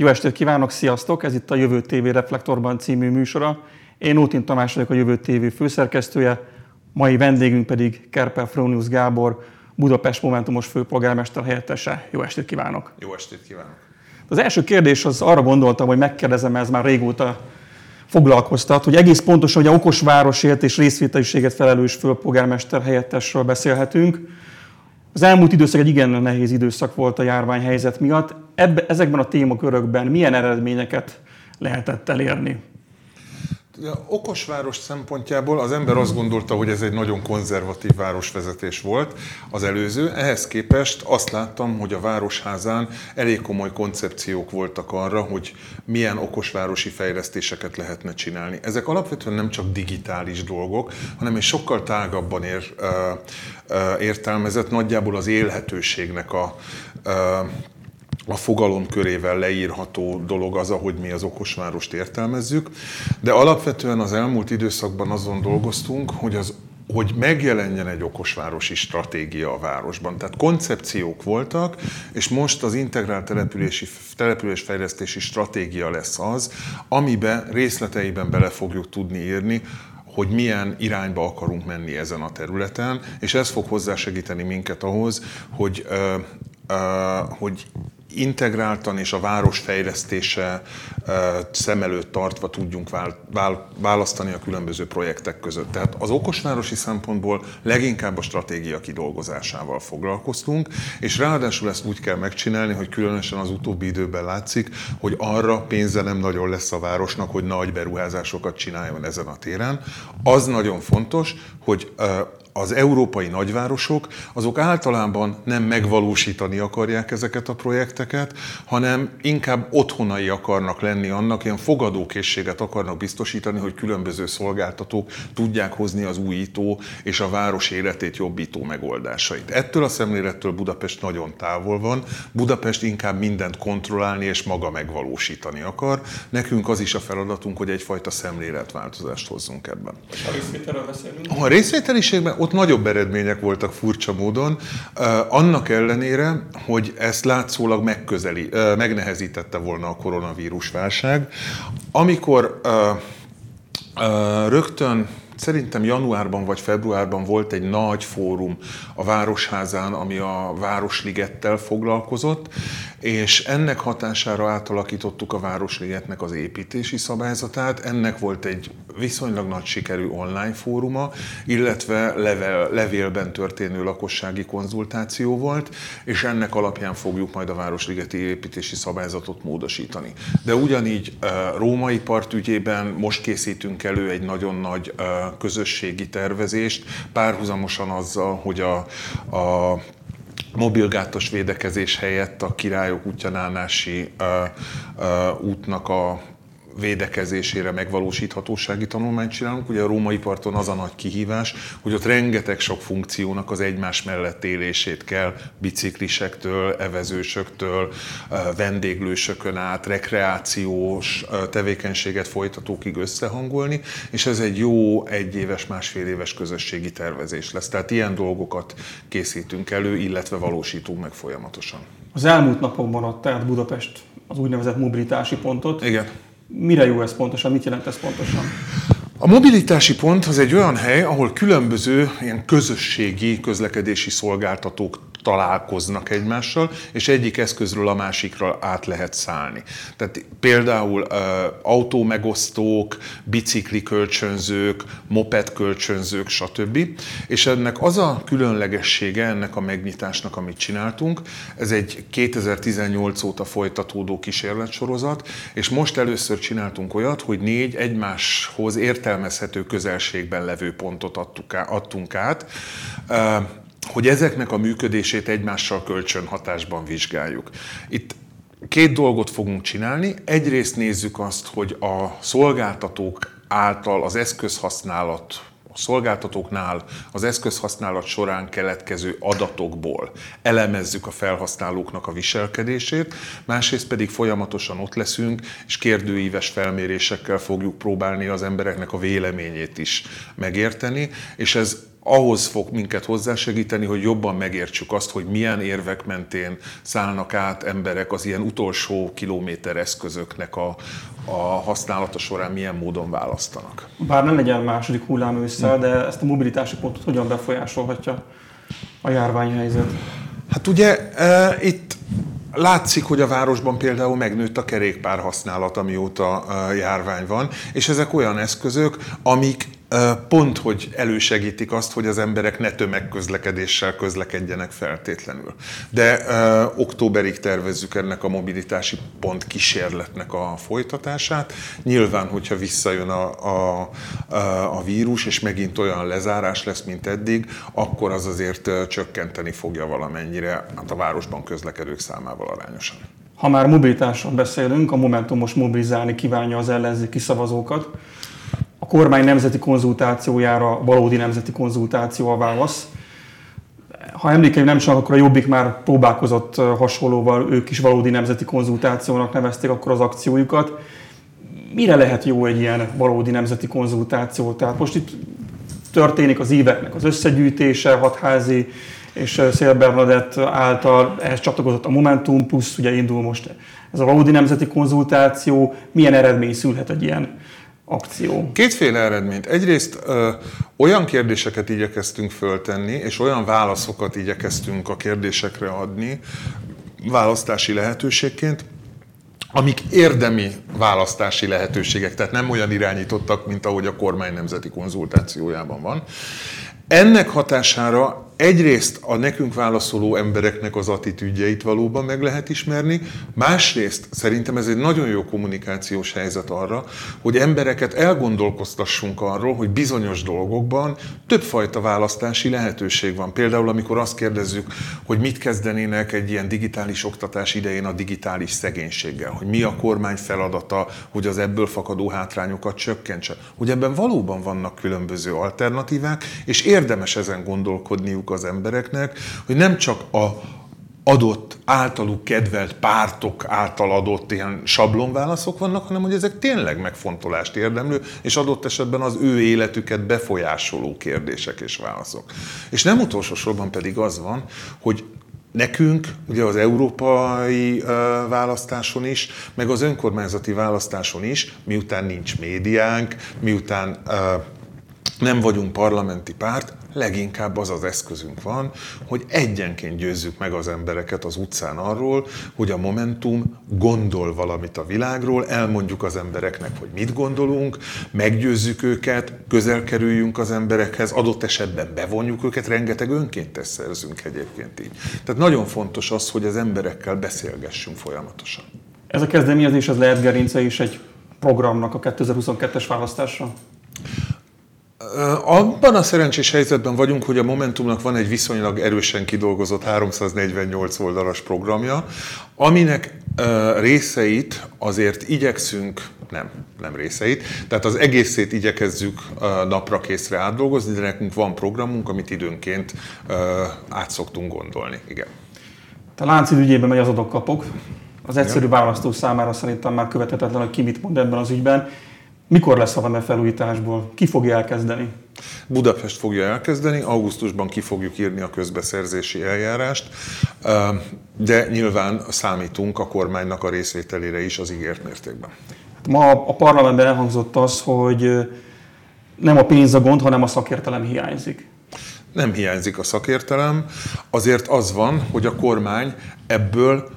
Jó estét kívánok, sziasztok! Ez itt a Jövő TV Reflektorban című műsora. Én Ótin Tamás vagyok a Jövő TV főszerkesztője, mai vendégünk pedig Kerpel Fronius Gábor, Budapest Momentumos főpolgármester helyettese. Jó estét kívánok! Jó estét kívánok! Az első kérdés az arra gondoltam, hogy megkérdezem, ez már régóta foglalkoztat, hogy egész pontosan, hogy a okos városért és részvételiséget felelős főpolgármester helyettesről beszélhetünk. Az elmúlt időszak egy igen nehéz időszak volt a járványhelyzet miatt. Ebbe, ezekben a témakörökben milyen eredményeket lehetett elérni? A okos város szempontjából az ember azt gondolta, hogy ez egy nagyon konzervatív városvezetés volt az előző. Ehhez képest azt láttam, hogy a városházán elég komoly koncepciók voltak arra, hogy milyen okosvárosi fejlesztéseket lehetne csinálni. Ezek alapvetően nem csak digitális dolgok, hanem egy sokkal tágabban ér, értelmezett, nagyjából az élhetőségnek a a fogalom körével leírható dolog az, ahogy mi az okosvárost értelmezzük, de alapvetően az elmúlt időszakban azon dolgoztunk, hogy az hogy megjelenjen egy okosvárosi stratégia a városban. Tehát koncepciók voltak, és most az integrált települési, településfejlesztési stratégia lesz az, amiben részleteiben bele fogjuk tudni írni, hogy milyen irányba akarunk menni ezen a területen, és ez fog hozzásegíteni minket ahhoz, hogy, hogy integráltan és a város fejlesztése szem előtt tartva tudjunk választani a különböző projektek között. Tehát az okosvárosi szempontból leginkább a stratégia kidolgozásával foglalkoztunk, és ráadásul ezt úgy kell megcsinálni, hogy különösen az utóbbi időben látszik, hogy arra pénze nem nagyon lesz a városnak, hogy nagy beruházásokat csináljon ezen a téren. Az nagyon fontos, hogy az európai nagyvárosok, azok általában nem megvalósítani akarják ezeket a projekteket, hanem inkább otthonai akarnak lenni annak, ilyen fogadókészséget akarnak biztosítani, hogy különböző szolgáltatók tudják hozni az újító és a város életét jobbító megoldásait. Ettől a szemlélettől Budapest nagyon távol van. Budapest inkább mindent kontrollálni és maga megvalósítani akar. Nekünk az is a feladatunk, hogy egyfajta szemléletváltozást hozzunk ebben. És a részvételről beszélünk? A részvételiségben ott nagyobb eredmények voltak furcsa módon, annak ellenére, hogy ezt látszólag megközeli, megnehezítette volna a koronavírus válság. Amikor rögtön Szerintem januárban vagy februárban volt egy nagy fórum a Városházán, ami a Városligettel foglalkozott, és ennek hatására átalakítottuk a Városligetnek az építési szabályzatát. Ennek volt egy viszonylag nagy sikerű online fóruma, illetve level, levélben történő lakossági konzultáció volt, és ennek alapján fogjuk majd a Városligeti építési szabályzatot módosítani. De ugyanígy Római part ügyében most készítünk elő egy nagyon nagy közösségi tervezést, párhuzamosan azzal, hogy a, a mobilgátos védekezés helyett a királyok útjanánási útnak a védekezésére megvalósíthatósági tanulmányt csinálunk. Ugye a római parton az a nagy kihívás, hogy ott rengeteg sok funkciónak az egymás mellett élését kell biciklisektől, evezősöktől, vendéglősökön át, rekreációs tevékenységet folytatókig összehangolni, és ez egy jó egyéves, másfél éves közösségi tervezés lesz. Tehát ilyen dolgokat készítünk elő, illetve valósítunk meg folyamatosan. Az elmúlt napokban ott tehát Budapest az úgynevezett mobilitási pontot. Igen. Mire jó ez pontosan? Mit jelent ez pontosan? A mobilitási pont az egy olyan hely, ahol különböző ilyen közösségi közlekedési szolgáltatók találkoznak egymással, és egyik eszközről a másikra át lehet szállni. Tehát például uh, autómegosztók, bicikli kölcsönzők, moped kölcsönzők, stb. És ennek az a különlegessége ennek a megnyitásnak, amit csináltunk, ez egy 2018 óta folytatódó kísérletsorozat, és most először csináltunk olyat, hogy négy egymáshoz értelmezhető közelségben levő pontot adtunk át, hogy ezeknek a működését egymással kölcsönhatásban vizsgáljuk. Itt két dolgot fogunk csinálni. Egyrészt nézzük azt, hogy a szolgáltatók által az eszközhasználat a szolgáltatóknál az eszközhasználat során keletkező adatokból elemezzük a felhasználóknak a viselkedését, másrészt pedig folyamatosan ott leszünk, és kérdőíves felmérésekkel fogjuk próbálni az embereknek a véleményét is megérteni, és ez ahhoz fog minket hozzásegíteni, hogy jobban megértsük azt, hogy milyen érvek mentén szállnak át emberek az ilyen utolsó kilométer eszközöknek a, a használata során milyen módon választanak. Bár nem legyen második hullám ősszel, de ezt a mobilitási pontot hogyan befolyásolhatja a járványhelyzet? Hát ugye e, itt Látszik, hogy a városban például megnőtt a kerékpár használat, amióta járvány van, és ezek olyan eszközök, amik pont, hogy elősegítik azt, hogy az emberek ne tömegközlekedéssel közlekedjenek feltétlenül. De ö, októberig tervezzük ennek a mobilitási pont kísérletnek a folytatását. Nyilván, hogyha visszajön a, a, a vírus, és megint olyan lezárás lesz, mint eddig, akkor az azért csökkenteni fogja valamennyire hát a városban közlekedők számával arányosan. Ha már mobilitásról beszélünk, a Momentum most mobilizálni kívánja az ellenzéki szavazókat kormány nemzeti konzultációjára valódi nemzeti konzultáció a válasz. Ha emlékeim nem csak, akkor a Jobbik már próbálkozott hasonlóval, ők is valódi nemzeti konzultációnak nevezték akkor az akciójukat. Mire lehet jó egy ilyen valódi nemzeti konzultáció? Tehát most itt történik az éveknek az összegyűjtése, hatházi és Szél Bernadett által ehhez csatlakozott a Momentum, plusz ugye indul most ez a valódi nemzeti konzultáció. Milyen eredmény szülhet egy ilyen akció? Kétféle eredményt. Egyrészt ö, olyan kérdéseket igyekeztünk föltenni, és olyan válaszokat igyekeztünk a kérdésekre adni választási lehetőségként, amik érdemi választási lehetőségek, tehát nem olyan irányítottak, mint ahogy a kormány nemzeti konzultációjában van. Ennek hatására egyrészt a nekünk válaszoló embereknek az attitűdjeit valóban meg lehet ismerni, másrészt szerintem ez egy nagyon jó kommunikációs helyzet arra, hogy embereket elgondolkoztassunk arról, hogy bizonyos dolgokban többfajta választási lehetőség van. Például, amikor azt kérdezzük, hogy mit kezdenének egy ilyen digitális oktatás idején a digitális szegénységgel, hogy mi a kormány feladata, hogy az ebből fakadó hátrányokat csökkentse. Hogy ebben valóban vannak különböző alternatívák, és érdemes ezen gondolkodniuk az embereknek, hogy nem csak a adott, általuk kedvelt pártok által adott ilyen sablonválaszok vannak, hanem hogy ezek tényleg megfontolást érdemlő, és adott esetben az ő életüket befolyásoló kérdések és válaszok. És nem utolsó sorban pedig az van, hogy Nekünk, ugye az európai választáson is, meg az önkormányzati választáson is, miután nincs médiánk, miután nem vagyunk parlamenti párt, leginkább az az eszközünk van, hogy egyenként győzzük meg az embereket az utcán arról, hogy a Momentum gondol valamit a világról, elmondjuk az embereknek, hogy mit gondolunk, meggyőzzük őket, közel kerüljünk az emberekhez, adott esetben bevonjuk őket, rengeteg önkéntes szerzünk egyébként így. Tehát nagyon fontos az, hogy az emberekkel beszélgessünk folyamatosan. Ez a kezdeményezés az lehet gerince is egy programnak a 2022-es választásra? Abban a szerencsés helyzetben vagyunk, hogy a Momentumnak van egy viszonylag erősen kidolgozott 348 oldalas programja, aminek részeit azért igyekszünk, nem, nem részeit, tehát az egészét igyekezzük napra készre átdolgozni, de nekünk van programunk, amit időnként át szoktunk gondolni. Igen. A Láncid ügyében megy az adokkapok. Az egyszerű választó számára szerintem már követhetetlen, hogy ki mit mond ebben az ügyben. Mikor lesz a VEME felújításból? Ki fogja elkezdeni? Budapest fogja elkezdeni, augusztusban ki fogjuk írni a közbeszerzési eljárást, de nyilván számítunk a kormánynak a részvételére is az ígért mértékben. Hát ma a parlamentben elhangzott az, hogy nem a pénz a gond, hanem a szakértelem hiányzik. Nem hiányzik a szakértelem, azért az van, hogy a kormány ebből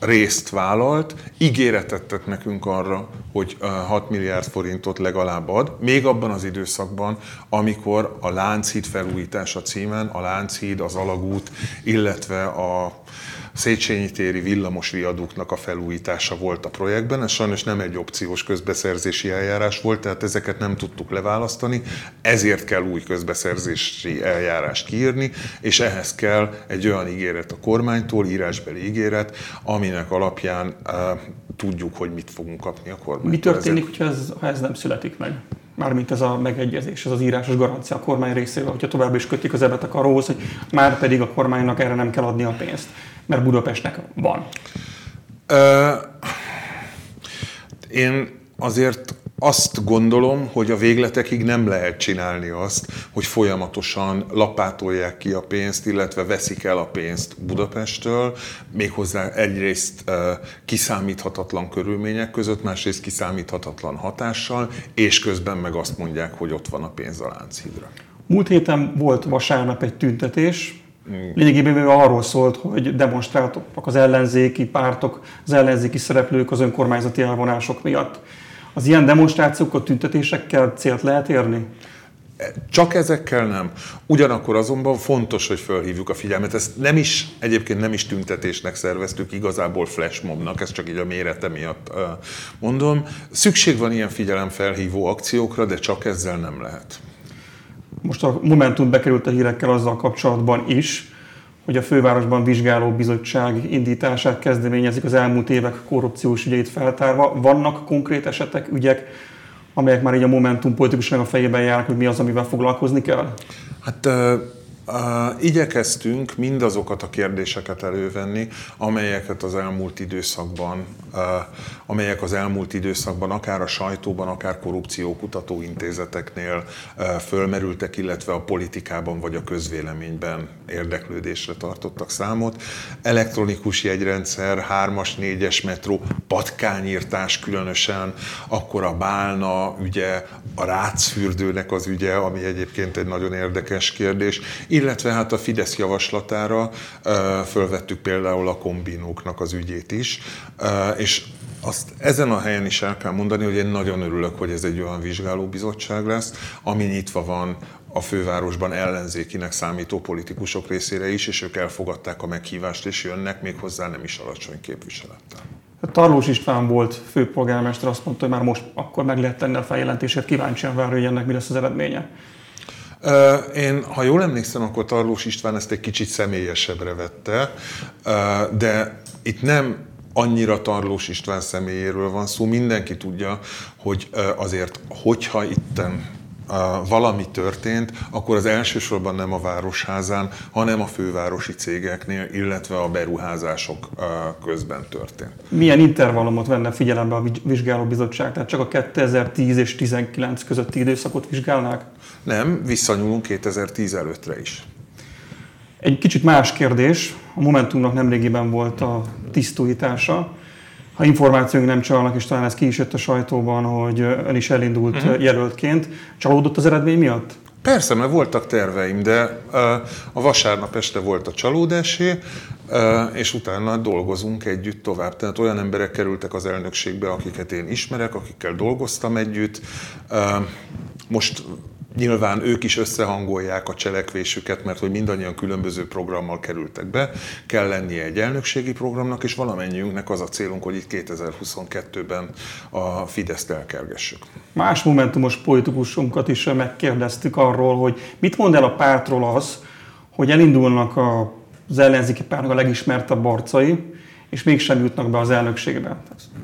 részt vállalt, ígéretet tett nekünk arra, hogy 6 milliárd forintot legalább ad, még abban az időszakban, amikor a Lánchíd felújítása címen a Lánchíd, az Alagút, illetve a Széchenyi téri villamos viaduknak a felújítása volt a projektben. Ez sajnos nem egy opciós közbeszerzési eljárás volt, tehát ezeket nem tudtuk leválasztani, ezért kell új közbeszerzési eljárást kiírni, és ehhez kell egy olyan ígéret a kormánytól, írásbeli ígéret, aminek alapján uh, tudjuk, hogy mit fogunk kapni a kormánytól. Mi történik, hogyha ez, ha ez nem születik meg? mármint ez a megegyezés, ez az írásos garancia a kormány részéről, hogyha tovább is kötik az ebetek arról, hogy már pedig a kormánynak erre nem kell adni a pénzt, mert Budapestnek van. Ö, én azért azt gondolom, hogy a végletekig nem lehet csinálni azt, hogy folyamatosan lapátolják ki a pénzt, illetve veszik el a pénzt Budapesttől, méghozzá egyrészt kiszámíthatatlan körülmények között, másrészt kiszámíthatatlan hatással, és közben meg azt mondják, hogy ott van a pénz a Lánchídra. Múlt héten volt vasárnap egy tüntetés, Lényegében arról szólt, hogy demonstráltak az ellenzéki pártok, az ellenzéki szereplők az önkormányzati elvonások miatt. Az ilyen demonstrációkkal, tüntetésekkel célt lehet érni? Csak ezekkel nem. Ugyanakkor azonban fontos, hogy felhívjuk a figyelmet. Ezt nem is, egyébként nem is tüntetésnek szerveztük, igazából flashmobnak, ezt csak így a mérete miatt mondom. Szükség van ilyen figyelemfelhívó akciókra, de csak ezzel nem lehet. Most a Momentum bekerült a hírekkel azzal kapcsolatban is, hogy a fővárosban vizsgáló bizottság indítását kezdeményezik az elmúlt évek korrupciós ügyeit feltárva. Vannak konkrét esetek, ügyek, amelyek már így a Momentum politikusnak a fejében járnak, hogy mi az, amivel foglalkozni kell? Hát Uh, igyekeztünk mindazokat a kérdéseket elővenni, amelyeket az elmúlt időszakban, amelyek az elmúlt időszakban akár a sajtóban, akár korrupciókutató intézeteknél fölmerültek, illetve a politikában vagy a közvéleményben érdeklődésre tartottak számot. Elektronikus jegyrendszer, 3-as, 4-es metró, patkányírtás különösen, akkor a Bálna ügye, a Rácfürdőnek az ügye, ami egyébként egy nagyon érdekes kérdés, illetve hát a Fidesz javaslatára fölvettük például a kombinóknak az ügyét is, és azt ezen a helyen is el kell mondani, hogy én nagyon örülök, hogy ez egy olyan vizsgálóbizottság lesz, ami nyitva van a fővárosban ellenzékinek számító politikusok részére is, és ők elfogadták a meghívást, és jönnek még hozzá nem is alacsony képviselettel. Tarlós István volt főpolgármester, azt mondta, hogy már most akkor meg lehet tenni a feljelentését, kíváncsian várja, hogy ennek mi lesz az eredménye. Én, ha jól emlékszem, akkor Tarlós István ezt egy kicsit személyesebbre vette, de itt nem annyira Tarlós István személyéről van szó. Mindenki tudja, hogy azért, hogyha itten valami történt, akkor az elsősorban nem a városházán, hanem a fővárosi cégeknél, illetve a beruházások közben történt. Milyen intervallumot venne figyelembe a vizsgálóbizottság? Tehát csak a 2010 és 19 közötti időszakot vizsgálnák? Nem, visszanyúlunk 2010 előttre is. Egy kicsit más kérdés. A Momentumnak nemrégiben volt a tisztújítása ha információink nem csalnak, és talán ez ki is jött a sajtóban, hogy ön is elindult uh-huh. jelöltként, csalódott az eredmény miatt? Persze, mert voltak terveim, de a vasárnap este volt a csalódásé, és utána dolgozunk együtt tovább. Tehát olyan emberek kerültek az elnökségbe, akiket én ismerek, akikkel dolgoztam együtt. Most Nyilván ők is összehangolják a cselekvésüket, mert hogy mindannyian különböző programmal kerültek be. Kell lennie egy elnökségi programnak, és valamennyiünknek az a célunk, hogy itt 2022-ben a Fideszt elkergessük. Más momentumos politikusunkat is megkérdeztük arról, hogy mit mond el a pártról az, hogy elindulnak az ellenzéki pártnak a legismertebb arcai, és mégsem jutnak be az elnökségbe.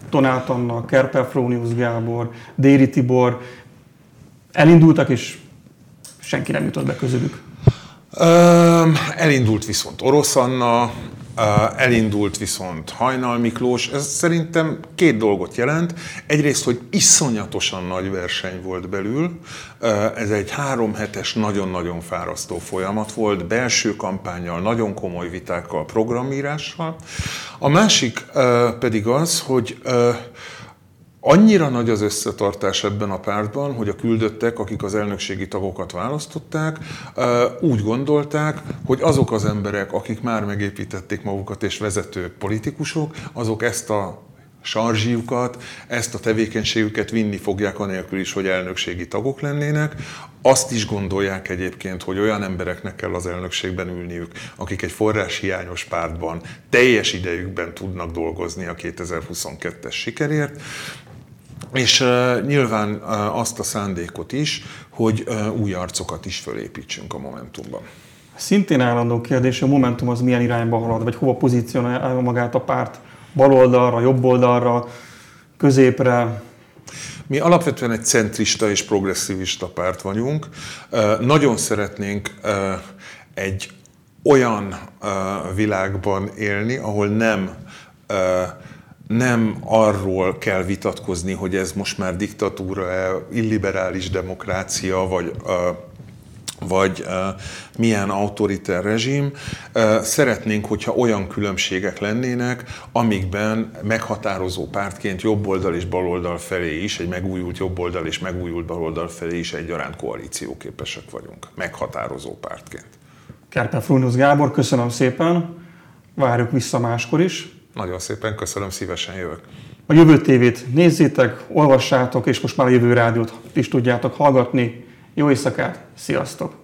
Tonát Anna, Kerper Frónius Gábor, Déri Tibor elindultak, és senki nem jutott be közülük? elindult viszont Orosz Anna, elindult viszont Hajnal Miklós. Ez szerintem két dolgot jelent. Egyrészt, hogy iszonyatosan nagy verseny volt belül. Ez egy három hetes, nagyon-nagyon fárasztó folyamat volt, belső kampányjal, nagyon komoly vitákkal, programírással. A másik pedig az, hogy Annyira nagy az összetartás ebben a pártban, hogy a küldöttek, akik az elnökségi tagokat választották, úgy gondolták, hogy azok az emberek, akik már megépítették magukat és vezető politikusok, azok ezt a sarzsiukat, ezt a tevékenységüket vinni fogják anélkül is, hogy elnökségi tagok lennének. Azt is gondolják egyébként, hogy olyan embereknek kell az elnökségben ülniük, akik egy forráshiányos pártban teljes idejükben tudnak dolgozni a 2022-es sikerért, és uh, nyilván uh, azt a szándékot is, hogy uh, új arcokat is fölépítsünk a Momentumban. Szintén állandó kérdés, a Momentum az milyen irányba halad, vagy hova pozícionálja magát a párt? Baloldalra, jobb oldalra, középre? Mi alapvetően egy centrista és progresszivista párt vagyunk. Nagyon szeretnénk egy olyan világban élni, ahol nem nem arról kell vitatkozni, hogy ez most már diktatúra, illiberális demokrácia, vagy vagy milyen autoriter rezsim. Szeretnénk, hogyha olyan különbségek lennének, amikben meghatározó pártként jobboldal és baloldal felé is, egy megújult jobboldal és megújult baloldal felé is egyaránt koalícióképesek vagyunk. Meghatározó pártként. Kerpen Frunusz Gábor, köszönöm szépen. Várjuk vissza máskor is. Nagyon szépen köszönöm, szívesen jövök. A Jövő tévét nézzétek, olvassátok, és most már a Jövő Rádiót is tudjátok hallgatni. Jó éjszakát, sziasztok!